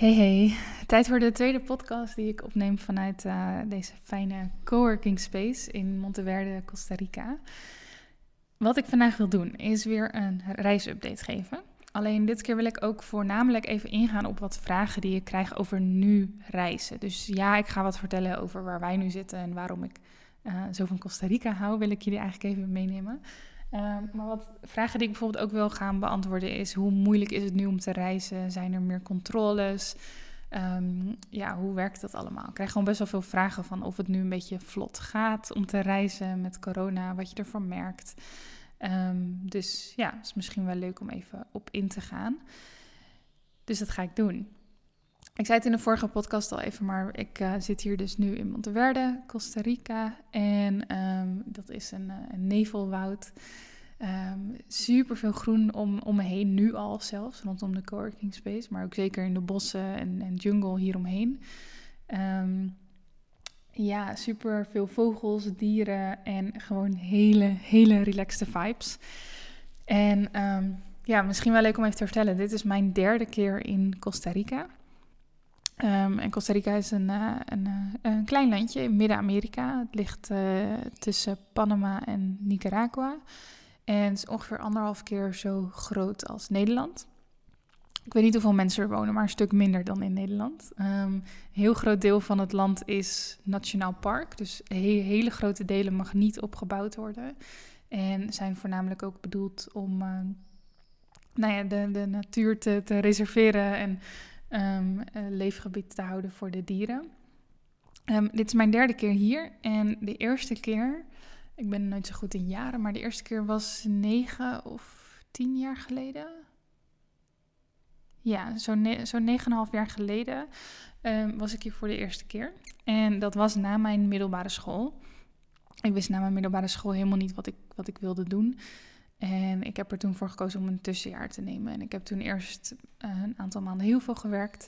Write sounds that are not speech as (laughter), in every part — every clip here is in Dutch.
Hey hey, tijd voor de tweede podcast die ik opneem vanuit uh, deze fijne coworking space in Monteverde, Costa Rica. Wat ik vandaag wil doen is weer een reisupdate geven. Alleen dit keer wil ik ook voornamelijk even ingaan op wat vragen die ik krijg over nu reizen. Dus ja, ik ga wat vertellen over waar wij nu zitten en waarom ik uh, zo van Costa Rica hou, wil ik jullie eigenlijk even meenemen. Ehm, maar wat vragen die ik bijvoorbeeld ook wil gaan beantwoorden is: hoe moeilijk is het nu om te reizen? Zijn er meer controles? Um, ja, hoe werkt dat allemaal? Ik krijg gewoon best wel veel vragen van of het nu een beetje vlot gaat om te reizen met corona, wat je ervan merkt. Um, dus ja, is misschien wel leuk om even op in te gaan. Dus dat ga ik doen. Ik zei het in de vorige podcast al even, maar ik uh, zit hier dus nu in Monteverde, Costa Rica. En um, dat is een, een nevelwoud. Um, super veel groen om, om me heen, nu al zelfs, rondom de coworking space. Maar ook zeker in de bossen en, en jungle hieromheen. Um, ja, super veel vogels, dieren en gewoon hele, hele relaxte vibes. En ja, misschien wel leuk om even te vertellen. Dit is mijn derde keer in Costa Rica. Um, en Costa Rica is een, uh, een, uh, een klein landje in Midden-Amerika. Het ligt uh, tussen Panama en Nicaragua. En het is ongeveer anderhalf keer zo groot als Nederland. Ik weet niet hoeveel mensen er wonen, maar een stuk minder dan in Nederland. Um, een heel groot deel van het land is nationaal park. Dus he hele grote delen mag niet opgebouwd worden. En zijn voornamelijk ook bedoeld om nou ja, de, de natuur te, te reserveren en um, een leefgebied te houden voor de dieren. Um, dit is mijn derde keer hier. En de eerste keer, ik ben nooit zo goed in jaren, maar de eerste keer was negen of tien jaar geleden ja, zo'n ne zo 9,5 jaar geleden um, was ik hier voor de eerste keer. En dat was na mijn middelbare school. Ik wist na mijn middelbare school helemaal niet wat ik, wat ik wilde doen. En ik heb er toen voor gekozen om een tussenjaar te nemen. En ik heb toen eerst uh, een aantal maanden heel veel gewerkt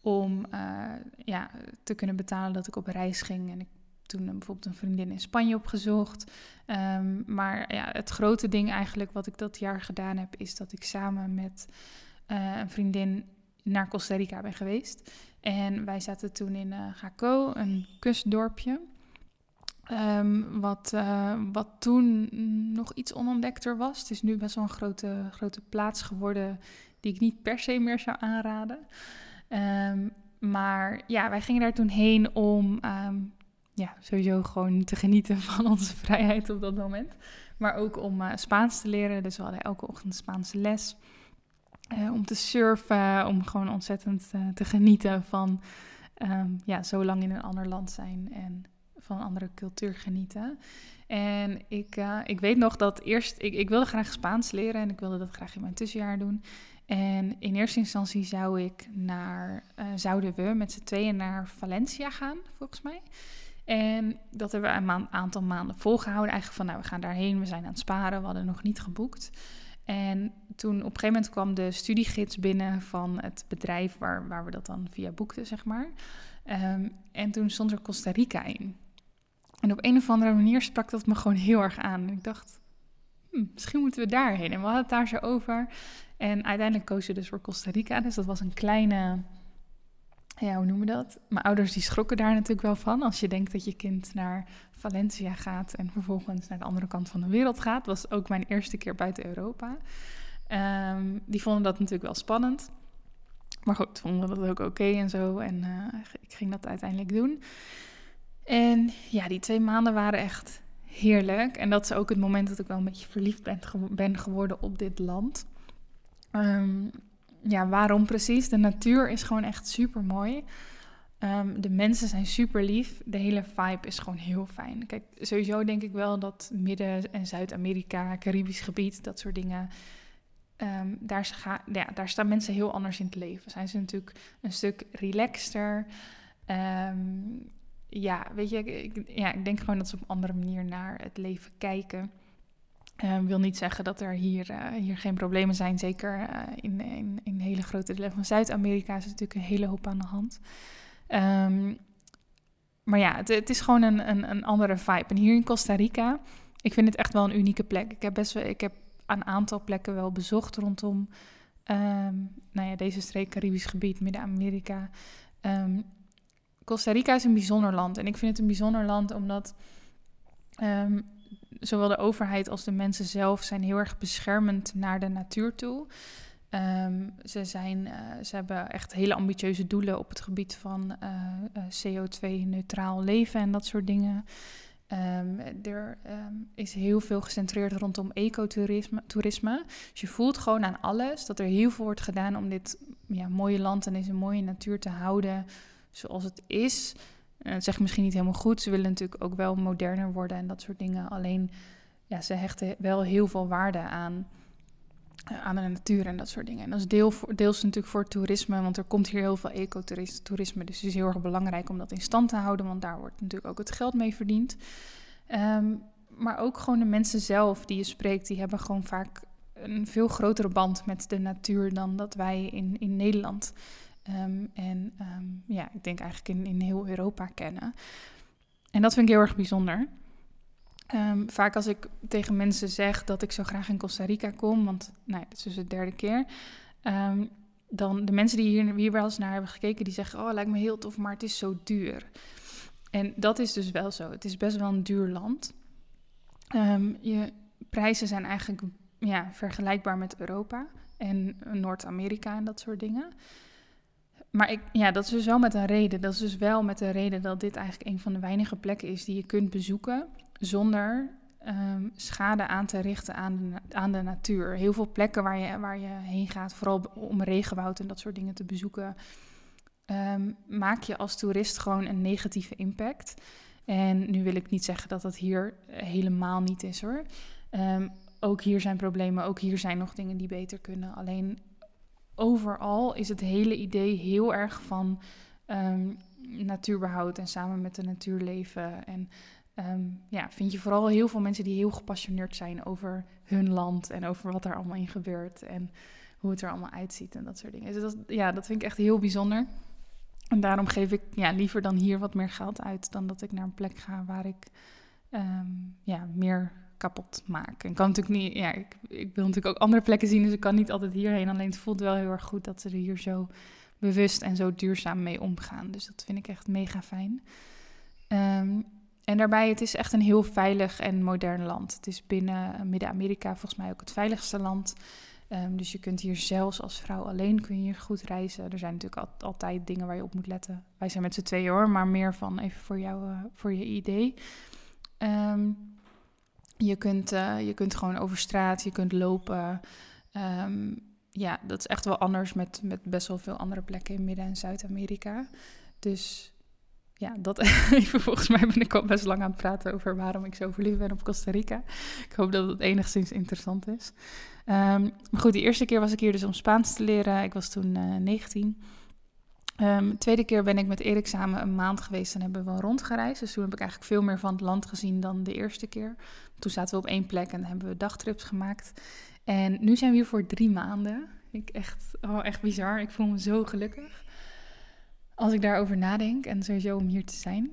om uh, ja, te kunnen betalen dat ik op reis ging. En ik toen bijvoorbeeld een vriendin in Spanje opgezocht. Um, maar ja, het grote ding eigenlijk wat ik dat jaar gedaan heb, is dat ik samen met een vriendin naar Costa Rica ben geweest. En wij zaten toen in uh, Jaco, een kustdorpje. Um, wat, uh, wat toen nog iets onontdekter was. Het is nu best wel een grote, grote plaats geworden die ik niet per se meer zou aanraden. Um, maar ja, wij gingen daar toen heen om um, ja, sowieso gewoon te genieten (laughs) van onze vrijheid op dat moment. Maar ook om uh, Spaans te leren. Dus we hadden elke ochtend Spaanse les. Uh, om te surfen, om gewoon ontzettend te genieten van ja, zo lang in een ander land zijn en van andere cultuur genieten. En ik, uh, ik weet nog dat eerst, ik, ik wilde graag Spaans leren en ik wilde dat graag in mijn tussenjaar doen. En in eerste instantie zou ik naar, zouden we met z'n tweeën naar Valencia gaan, volgens mij. En dat hebben we een aantal maanden volgehouden. Eigenlijk van, nou, we gaan daarheen, we zijn aan het sparen, we hadden nog niet geboekt. En toen op een gegeven moment kwam de studiegids binnen van het bedrijf waar, waar we dat dan via boekten, zeg maar. Um, en toen stond er Costa Rica in. En op een of andere manier sprak dat me gewoon heel erg aan. Ik dacht, hm, misschien moeten we daarheen. En we hadden het daar zo over. En uiteindelijk kozen we dus voor Costa Rica. Dus dat was een kleine ja, hoe noemen we dat? Mijn ouders die schrokken daar natuurlijk wel van. Als je denkt dat je kind naar Valencia gaat en vervolgens naar de andere kant van de wereld gaat. was ook mijn eerste keer buiten Europa. Ehm, die vonden dat natuurlijk wel spannend. Maar goed, vonden dat ook oké en zo. En uh, ik ging dat uiteindelijk doen. En ja, die twee maanden waren echt heerlijk. En dat is ook het moment dat ik wel een beetje verliefd ben, ben geworden op dit land. Ehm, ja, waarom precies? De natuur is gewoon echt super mooi. Ehm, de mensen zijn super lief. De hele vibe is gewoon heel fijn. Kijk, sowieso denk ik wel dat Midden- en Zuid-Amerika, Caribisch gebied, dat soort dingen. Ehm, daar, ja, daar staan mensen heel anders in het leven. Zijn ze natuurlijk een stuk relaxter. Ja, weet je, ik, ja, ik denk gewoon dat ze op een andere manier naar het leven kijken. Uh, wil niet zeggen dat er hier, uh, hier geen problemen zijn. Zeker uh, in, in, in hele grote delen van Zuid-Amerika is natuurlijk een hele hoop aan de hand. Um, maar ja, het, is gewoon een, een, een andere vibe. En hier in Costa Rica, ik vind het echt wel een unieke plek. Ik heb best wel, ik heb een aantal plekken wel bezocht rondom um, nou ja, deze streek, Caribisch gebied, Midden-Amerika. Um, Costa Rica is een bijzonder land. En ik vind het een bijzonder land omdat zowel de overheid als de mensen zelf zijn heel erg beschermend naar de natuur toe. Um, ze, zijn, uh, ze hebben echt hele ambitieuze doelen op het gebied van uh, uh, CO2-neutraal leven en dat soort dingen. Um, er is heel veel gecentreerd rondom ecotourisme. Toerisme. Dus je voelt gewoon aan alles dat er heel veel wordt gedaan om dit ja, mooie land en deze mooie natuur te houden zoals het is. Dat zeg misschien niet helemaal goed. Ze willen natuurlijk ook wel moderner worden en dat soort dingen. Alleen, ja, ze hechten wel heel veel waarde aan, uh, aan de natuur en dat soort dingen. En dat is deels natuurlijk voor toerisme, want er komt hier heel veel ecotourisme. Dus het is heel erg belangrijk om dat in stand te houden, want daar wordt natuurlijk ook het geld mee verdiend. Um, maar ook gewoon de mensen zelf die je spreekt, die hebben gewoon vaak een veel grotere band met de natuur dan dat wij in, in Nederland Um, en um, ja, ik denk eigenlijk in, in heel Europa kennen. En dat vind ik heel erg bijzonder. Um, vaak als ik tegen mensen zeg dat ik zo graag in Costa Rica kom, want nou, dit is dus de derde keer. dan de mensen die hier, hier wel eens naar hebben gekeken, die zeggen: Oh, lijkt me heel tof, maar het is zo duur. En dat is dus wel zo. Het is best wel een duur land. je prijzen zijn eigenlijk ja, vergelijkbaar met Europa en Noord-Amerika en dat soort dingen. Maar ik, ja, dat is dus wel met een reden. Dat is dus wel met de reden dat dit eigenlijk een van de weinige plekken is die je kunt bezoeken zonder um, schade aan te richten aan de, aan de natuur. Heel veel plekken waar je, waar je heen gaat, vooral om regenwoud en dat soort dingen te bezoeken, um, maak je als toerist gewoon een negatieve impact. En nu wil ik niet zeggen dat dat hier helemaal niet is hoor. Um, ook hier zijn problemen, ook hier zijn nog dingen die beter kunnen. Alleen overal is het hele idee heel erg van um, natuurbehoud en samen met de natuur leven. En um, ja, vind je vooral heel veel mensen die heel gepassioneerd zijn over hun land en over wat er allemaal in gebeurt en hoe het er allemaal uitziet en dat soort dingen. Dus dat, ja, dat vind ik echt heel bijzonder. En daarom geef ik ja, liever dan hier wat meer geld uit dan dat ik naar een plek ga waar ik um, ja, meer kapot maken. Kan natuurlijk niet, ja, ik, ik, wil natuurlijk ook andere plekken zien, dus ik kan niet altijd hierheen. Alleen het voelt wel heel erg goed dat ze er hier zo bewust en zo duurzaam mee omgaan. Dus dat vind ik echt mega fijn. Um, en daarbij, het is echt een heel veilig en modern land. Het is binnen Midden-Amerika volgens mij ook het veiligste land. Um, dus je kunt hier zelfs als vrouw alleen kun je hier goed reizen. Er zijn natuurlijk al, altijd dingen waar je op moet letten. Wij zijn met z'n tweeën hoor, maar meer van even voor jou, uh, voor je idee. Um, je kunt, uh, je kunt gewoon over straat, je kunt lopen. Um, ja, dat is echt wel anders met, met best wel veel andere plekken in Midden- en Zuid-Amerika. Dus ja, dat (laughs) even. Volgens mij ben ik al best lang aan het praten over waarom ik zo verliefd ben op Costa Rica. Ik hoop dat het enigszins interessant is. Um, maar goed, de eerste keer was ik hier dus om Spaans te leren. Ik was toen uh, 19. De tweede keer ben ik met Erik samen een maand geweest en hebben we rondgereisd. Dus toen heb ik eigenlijk veel meer van het land gezien dan de eerste keer. Toen zaten we op één plek en hebben we dagtrips gemaakt. En nu zijn we hier voor drie maanden. Ik echt, oh, echt bizar. Ik voel me zo gelukkig als ik daarover nadenk. En sowieso om hier te zijn.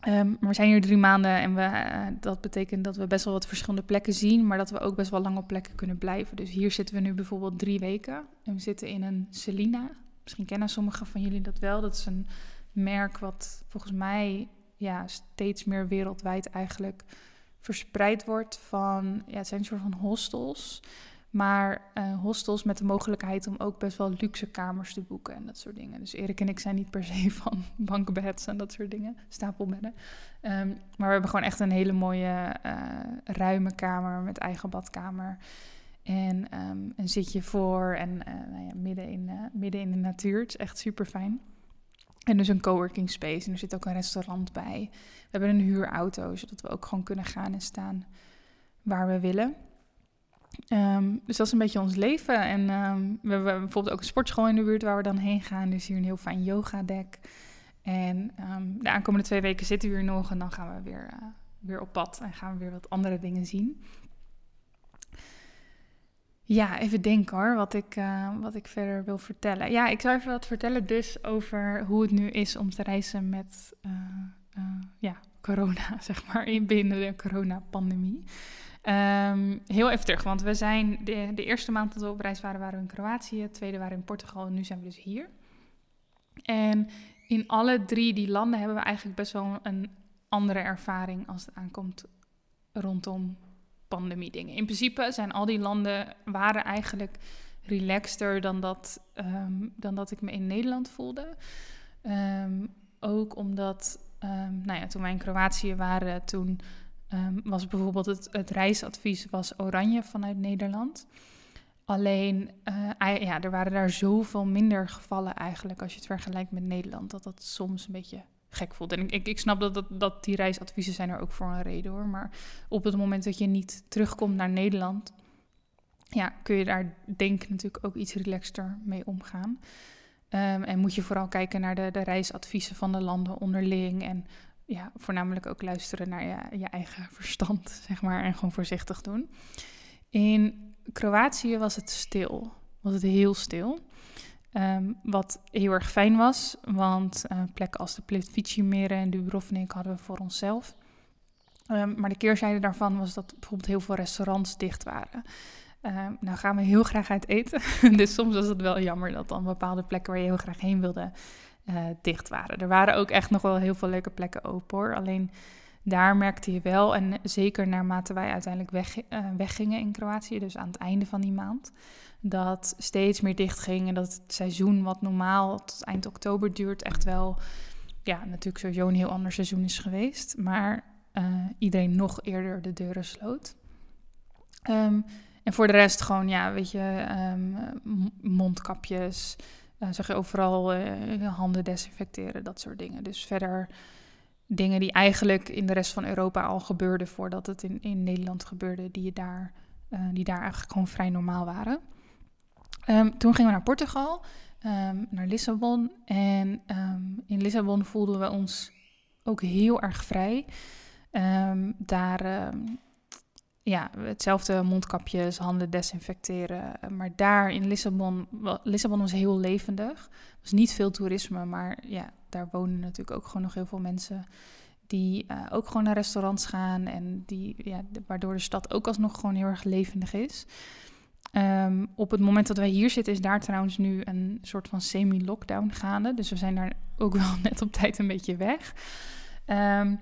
Maar we zijn hier drie maanden en we, uh, dat betekent dat we best wel wat verschillende plekken zien, maar dat we ook best wel lang op plekken kunnen blijven. Dus hier zitten we nu bijvoorbeeld drie weken en we zitten in een Selina. Misschien kennen sommigen van jullie dat wel. Dat is een merk wat volgens mij ja, steeds meer wereldwijd eigenlijk verspreid wordt van, ja, het zijn een soort van hostels Maar uh, hostels met de mogelijkheid om ook best wel luxe kamers te boeken en dat soort dingen. Dus Erik en ik zijn niet per se (laughs) van bankbeds en dat soort dingen, stapelbedden. Um, maar we hebben gewoon echt een hele mooie, uh, ruime kamer met eigen badkamer. En um, een zitje voor en uh, nou ja, midden, in, midden in de natuur. Het is echt super fijn. En dus een coworking space. En er zit ook een restaurant bij. We hebben een huurauto, zodat we ook gewoon kunnen gaan en staan waar we willen. Um, dus dat is een beetje ons leven. En um, we hebben bijvoorbeeld ook een sportschool in de buurt waar we dan heen gaan. Dus hier een heel fijn yogadek. En de aankomende twee weken zitten we hier nog en dan gaan we weer, uh, weer op pad en gaan we weer wat andere dingen zien. Ja, even denken hoor, wat ik, uh, wat ik verder wil vertellen. Ja, ik zou even wat vertellen dus over hoe het nu is om te reizen met uh, uh, ja, corona, (laughs) zeg maar, in binnen de coronapandemie. Um, heel even terug, want we zijn de, de, eerste maand dat we op reis waren, waren we in Kroatië, de tweede waren we in Portugal en nu zijn we dus hier. En in alle drie die landen hebben we eigenlijk best wel een andere ervaring als het aankomt rondom pandemie dingen. In principe zijn al die landen waren eigenlijk relaxter dan dat, um, dan dat ik me in Nederland voelde. Um, ook omdat, um, nou ja, toen wij in Kroatië waren, toen was bijvoorbeeld het, het reisadvies was oranje vanuit Nederland. Alleen, uh, ja, er waren daar zoveel minder gevallen eigenlijk als je het vergelijkt met Nederland, dat dat soms een beetje gek voelt. En ik, ik snap dat, dat, dat die reisadviezen zijn er ook voor een reden hoor. Maar op het moment dat je niet terugkomt naar Nederland, ja, kun je daar denk ik natuurlijk ook iets relaxter mee omgaan. Um, en moet je vooral kijken naar de, de reisadviezen van de landen onderling. En ja, voornamelijk ook luisteren naar je, je eigen verstand, (laughs) zeg maar. En gewoon voorzichtig doen. In Kroatië was het stil. Was het heel stil. Um, wat heel erg fijn was, want uh, plekken als de Plitvice-meren en Dubrovnik hadden we voor onszelf. Um, maar de keerzijde daarvan was dat bijvoorbeeld heel veel restaurants dicht waren. Um, nou gaan we heel graag uit eten, (laughs) dus soms was het wel jammer dat dan bepaalde plekken waar je heel graag heen wilde uh, dicht waren. Er waren ook echt nog wel heel veel leuke plekken open hoor, alleen daar merkte je wel, en zeker naarmate wij uiteindelijk weg, uh, weggingen in Kroatië, dus aan het einde van die maand, dat steeds meer dicht ging en dat het seizoen wat normaal tot eind oktober duurt echt wel, ja, natuurlijk sowieso een heel ander seizoen is geweest, maar uh, iedereen nog eerder de deuren sloot. Um, en voor de rest gewoon, ja, weet je, um, mondkapjes, uh, zeg je overal handen desinfecteren, dat soort dingen. Dus verder dingen die eigenlijk in de rest van Europa al gebeurden voordat het in, in Nederland gebeurde, die, je daar, uh, die daar eigenlijk gewoon vrij normaal waren. Um, toen gingen we naar Portugal, um, naar Lissabon. En um, in Lissabon voelden we ons ook heel erg vrij. daar, ja, hetzelfde mondkapjes, handen desinfecteren. Maar daar in Lissabon, Lissabon was heel levendig. Er was niet veel toerisme, maar ja, daar wonen natuurlijk ook gewoon nog heel veel mensen die uh, ook gewoon naar restaurants gaan en die, ja, waardoor de stad ook alsnog gewoon heel erg levendig is. Um, op het moment dat wij hier zitten, is daar trouwens nu een soort van semi-lockdown gaande. Dus we zijn daar ook wel (laughs) net op tijd een beetje weg. Um,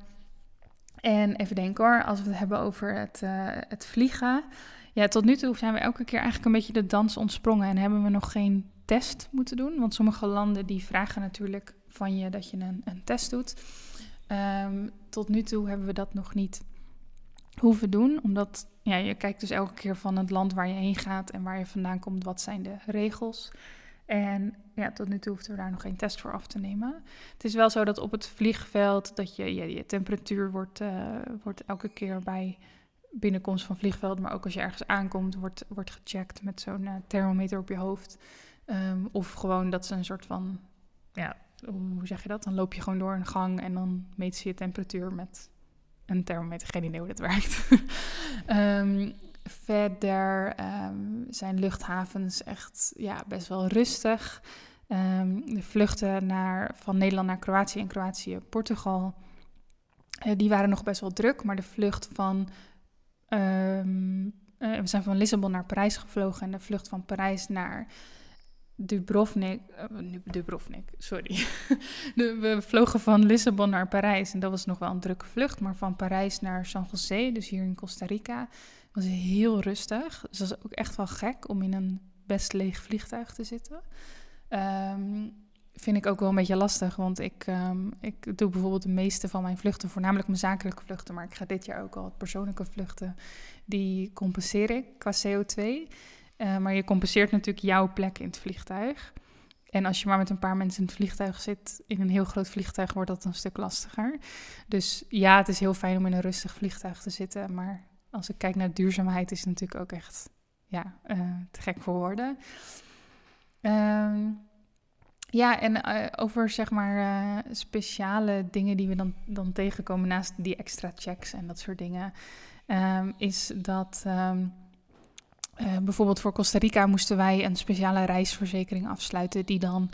en even denken hoor, als we het hebben over het, uh, het vliegen. Ja, tot nu toe zijn we elke keer eigenlijk een beetje de dans ontsprongen en hebben we nog geen test moeten doen. Want sommige landen die vragen natuurlijk van je dat je een, een test doet. Um, tot nu toe hebben we dat nog niet hoeven doen, omdat ja, je kijkt dus elke keer van het land waar je heen gaat en waar je vandaan komt, wat zijn de regels. En ja, tot nu toe hoefden we daar nog geen test voor af te nemen. Het is wel zo dat op het vliegveld dat je, je, temperatuur wordt, uh, wordt elke keer bij binnenkomst van vliegveld, maar ook als je ergens aankomt, wordt, wordt gecheckt met zo'n uh, thermometer op je hoofd. Um, of gewoon dat ze een soort van, ja, hoe zeg je dat? Dan loop je gewoon door een gang en dan meet ze je temperatuur met een thermometer. Geen idee hoe dat werkt. um, (laughs) verder um, zijn luchthavens echt ja, best wel rustig. Um, de vluchten naar, van Nederland naar Kroatië en Kroatië Portugal, uh, die waren nog best wel druk. Maar de vlucht van um, uh, we zijn van Lissabon naar Parijs gevlogen en de vlucht van Parijs naar Dubrovnik, uh, Dubrovnik, sorry. (laughs) we vlogen van Lissabon naar Parijs en dat was nog wel een drukke vlucht. Maar van Parijs naar San José, dus hier in Costa Rica, was heel rustig. Dus dat is ook echt wel gek om in een best leeg vliegtuig te zitten. Um, vind ik ook wel een beetje lastig, want ik, um, ik doe bijvoorbeeld de meeste van mijn vluchten, voornamelijk mijn zakelijke vluchten, maar ik ga dit jaar ook al persoonlijke vluchten, die compenseer ik qua CO2. Uh, maar je compenseert natuurlijk jouw plek in het vliegtuig. En als je maar met een paar mensen in het vliegtuig zit, in een heel groot vliegtuig, wordt dat een stuk lastiger. Dus ja, het is heel fijn om in een rustig vliegtuig te zitten. Maar als ik kijk naar duurzaamheid, is het natuurlijk ook echt ja, uh, te gek voor woorden. Um, ja, en uh, over zeg maar uh, speciale dingen die we dan, dan tegenkomen naast die extra checks en dat soort dingen, um, is dat uh, bijvoorbeeld voor Costa Rica moesten wij een speciale reisverzekering afsluiten die dan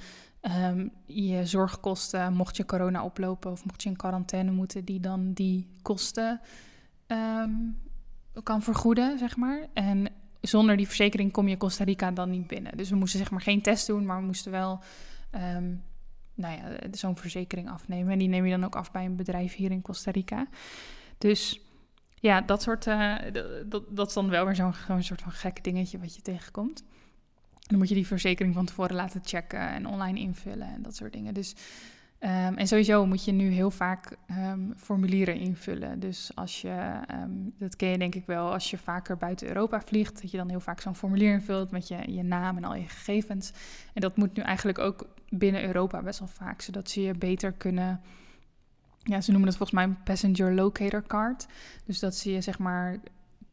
je zorgkosten, mocht je corona oplopen of mocht je in quarantaine moeten, die dan die kosten kan vergoeden, zeg maar. En zonder die verzekering kom je Costa Rica dan niet binnen. Dus we moesten zeg maar geen test doen, maar we moesten wel um, nou ja, zo'n verzekering afnemen. En die neem je dan ook af bij een bedrijf hier in Costa Rica. Dus ja, dat soort, uh, dat, dat is dan wel weer zo'n soort van gek dingetje wat je tegenkomt. Dan moet je die verzekering van tevoren laten checken en online invullen en dat soort dingen. Dus Um, en sowieso moet je nu heel vaak um, formulieren invullen. Dus als je, um, dat ken je denk ik wel, als je vaker buiten Europa vliegt, dat je dan heel vaak zo'n formulier invult met je, je naam en al je gegevens. En dat moet nu eigenlijk ook binnen Europa best wel vaak, zodat ze je beter kunnen. Ja, ze noemen dat volgens mij een passenger locator card. Dus dat ze je zeg maar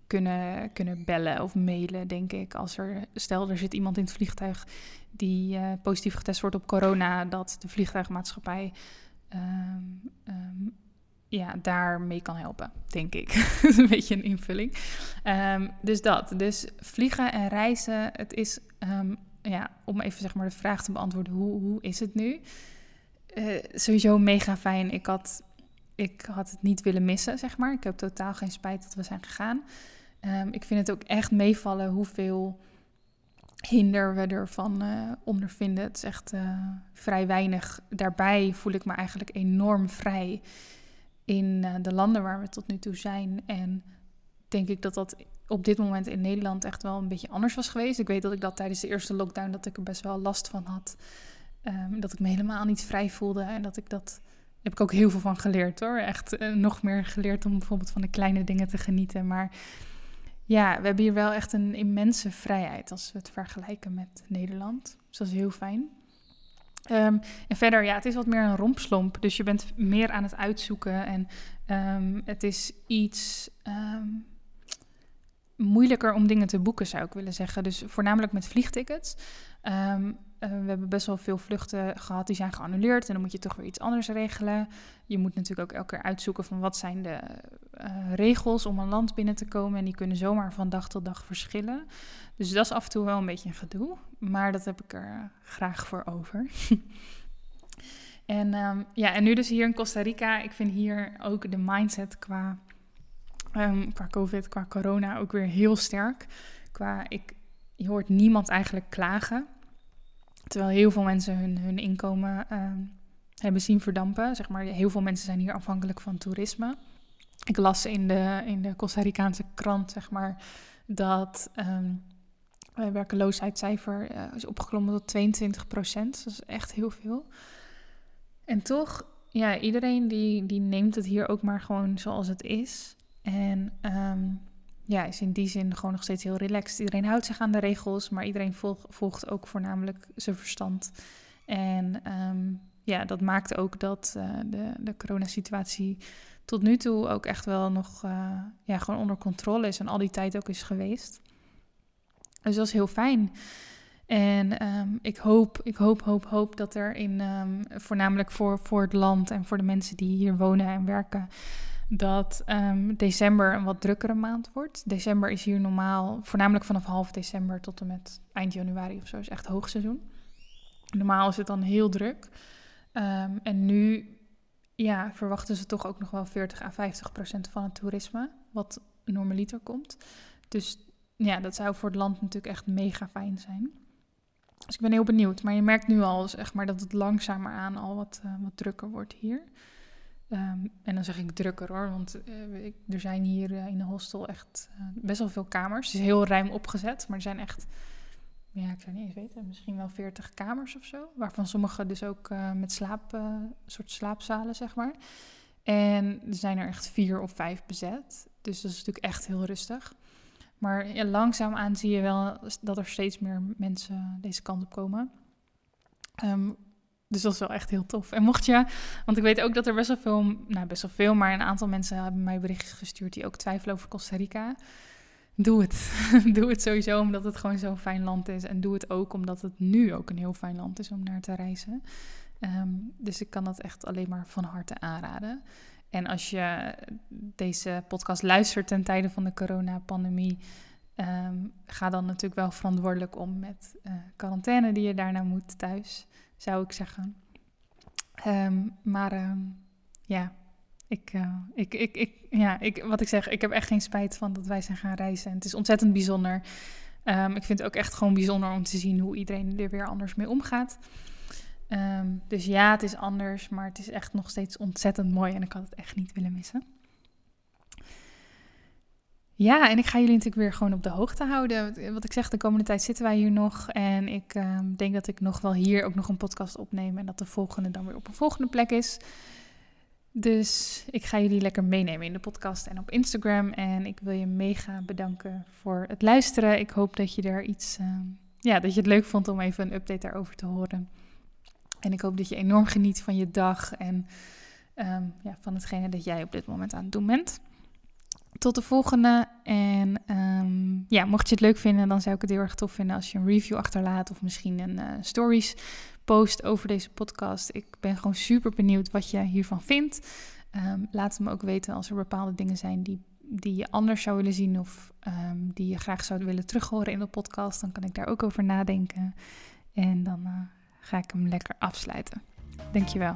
kunnen, kunnen bellen of mailen, denk ik. Als er, stel, er zit iemand in het vliegtuig die uh, positief getest wordt op corona, dat de vliegtuigmaatschappij um, um, ja, daarmee kan helpen, denk ik. (laughs) is een beetje een invulling. Um, dus dat. Dus vliegen en reizen, het is, ja, om even zeg maar de vraag te beantwoorden, hoe, hoe is het nu? Uh, sowieso mega fijn. Ik had, ik had het niet willen missen, zeg maar. Ik heb totaal geen spijt dat we zijn gegaan. Ik vind het ook echt meevallen hoeveel hinder we ervan uh, ondervinden. Het is echt uh, vrij weinig. Daarbij voel ik me eigenlijk enorm vrij in uh, de landen waar we tot nu toe zijn. En denk ik dat dat op dit moment in Nederland echt wel een beetje anders was geweest. Ik weet dat ik dat tijdens de eerste lockdown dat ik er best wel last van had. Um, dat ik me helemaal niet vrij voelde en dat ik dat heb ik ook heel veel van geleerd hoor. Echt nog meer geleerd om bijvoorbeeld van de kleine dingen te genieten. Maar ja, we hebben hier wel echt een immense vrijheid als we het vergelijken met Nederland. Dus dat is heel fijn. Um, en verder, ja, het is wat meer een rompslomp. Dus je bent meer aan het uitzoeken. En um, het is iets um, moeilijker om dingen te boeken, zou ik willen zeggen. Dus voornamelijk met vliegtickets. Uh, we hebben best wel veel vluchten gehad die zijn geannuleerd. En dan moet je toch weer iets anders regelen. Je moet natuurlijk ook elke keer uitzoeken van wat zijn de uh, regels om een land binnen te komen. En die kunnen zomaar van dag tot dag verschillen. Dus dat is af en toe wel een beetje een gedoe. Maar dat heb ik er uh, graag voor over. (laughs) en, um, ja, en nu dus hier in Costa Rica. Ik vind hier ook de mindset qua, um, qua COVID, qua corona ook weer heel sterk. Qua, ik, je hoort niemand eigenlijk klagen. Terwijl heel veel mensen hun, hun inkomen uh, hebben zien verdampen. Zeg maar, heel veel mensen zijn hier afhankelijk van toerisme. Ik las in de, in de Costa Ricaanse krant, zeg maar, dat um, het werkeloosheidscijfer uh, is opgeklommen tot 22 procent. Dat is echt heel veel. En toch, ja, iedereen die, die neemt het hier ook maar gewoon zoals het is. En um, ja, is in die zin gewoon nog steeds heel relaxed. Iedereen houdt zich aan de regels, maar iedereen volgt ook voornamelijk zijn verstand. En um, ja, dat maakt ook dat uh, de, de coronasituatie tot nu toe ook echt wel nog uh, ja, gewoon onder controle is en al die tijd ook is geweest. Dus dat is heel fijn. En um, ik hoop, ik hoop, hoop, hoop dat er in, um, voornamelijk voor, voor het land en voor de mensen die hier wonen en werken, dat um, december een wat drukkere maand wordt. December is hier normaal, voornamelijk vanaf half december tot en met eind januari of zo, is echt hoogseizoen. Normaal is het dan heel druk. En nu ja, verwachten ze toch ook nog wel 40 à 50 procent van het toerisme, wat normaliter komt. Dus ja, dat zou voor het land natuurlijk echt mega fijn zijn. Dus ik ben heel benieuwd. Maar je merkt nu al zeg maar, dat het langzamer aan al wat, uh, wat drukker wordt hier. Ehm, en dan zeg ik drukker hoor, want eh, ik, er zijn hier in de hostel echt best wel veel kamers. Het is heel ruim opgezet, maar er zijn echt, ja, ik zou niet eens weten, misschien wel 40 kamers of zo. Waarvan sommige dus ook met slaap, soort slaapzalen, zeg maar. En er zijn er echt vier of vijf bezet. Dus dat is natuurlijk echt heel rustig. Maar ja, langzaamaan zie je wel dat er steeds meer mensen deze kant op komen. Ehm, dus dat is wel echt heel tof. En mocht je, want ik weet ook dat er best wel veel, nou best wel veel, maar een aantal mensen hebben mij berichtjes gestuurd die ook twijfelen over Costa Rica. Doe het. (laughs) doe het sowieso omdat het gewoon zo'n fijn land is. En doe het ook omdat het nu ook een heel fijn land is om naar te reizen. Ehm, dus ik kan dat echt alleen maar van harte aanraden. En als je deze podcast luistert ten tijde van de coronapandemie, um, ga dan natuurlijk wel verantwoordelijk om met uh, quarantaine die je daarna moet thuis, zou ik zeggen. Ehm, maar ja, ik, uh, ik, ik, ik, ja ik, wat ik zeg, ik heb echt geen spijt van dat wij zijn gaan reizen. En het is ontzettend bijzonder. ik vind het ook echt gewoon bijzonder om te zien hoe iedereen er weer anders mee omgaat. Ehm, dus ja, het is anders, maar het is echt nog steeds ontzettend mooi en ik had het echt niet willen missen. Ja, en ik ga jullie natuurlijk weer gewoon op de hoogte houden. Wat ik zeg, de komende tijd zitten wij hier nog. En ik ehm, denk dat ik nog wel hier ook nog een podcast opneem. En dat de volgende dan weer op een volgende plek is. Dus ik ga jullie lekker meenemen in de podcast en op Instagram. En ik wil je mega bedanken voor het luisteren. Ik hoop dat je er iets. Ehm, ja, dat je het leuk vond om even een update daarover te horen. En ik hoop dat je enorm geniet van je dag en ehm, ja, van hetgene dat jij op dit moment aan het doen bent. Tot de volgende. En ehm, ja, mocht je het leuk vinden, dan zou ik het heel erg tof vinden als je een review achterlaat of misschien een uh, stories post over deze podcast. Ik ben gewoon super benieuwd wat je hiervan vindt. Um, laat het me ook weten als er bepaalde dingen zijn die, die je anders zou willen zien of die je graag zou willen terughoren in de podcast. Dan kan ik daar ook over nadenken. En dan uh, ga ik hem lekker afsluiten. Dankjewel.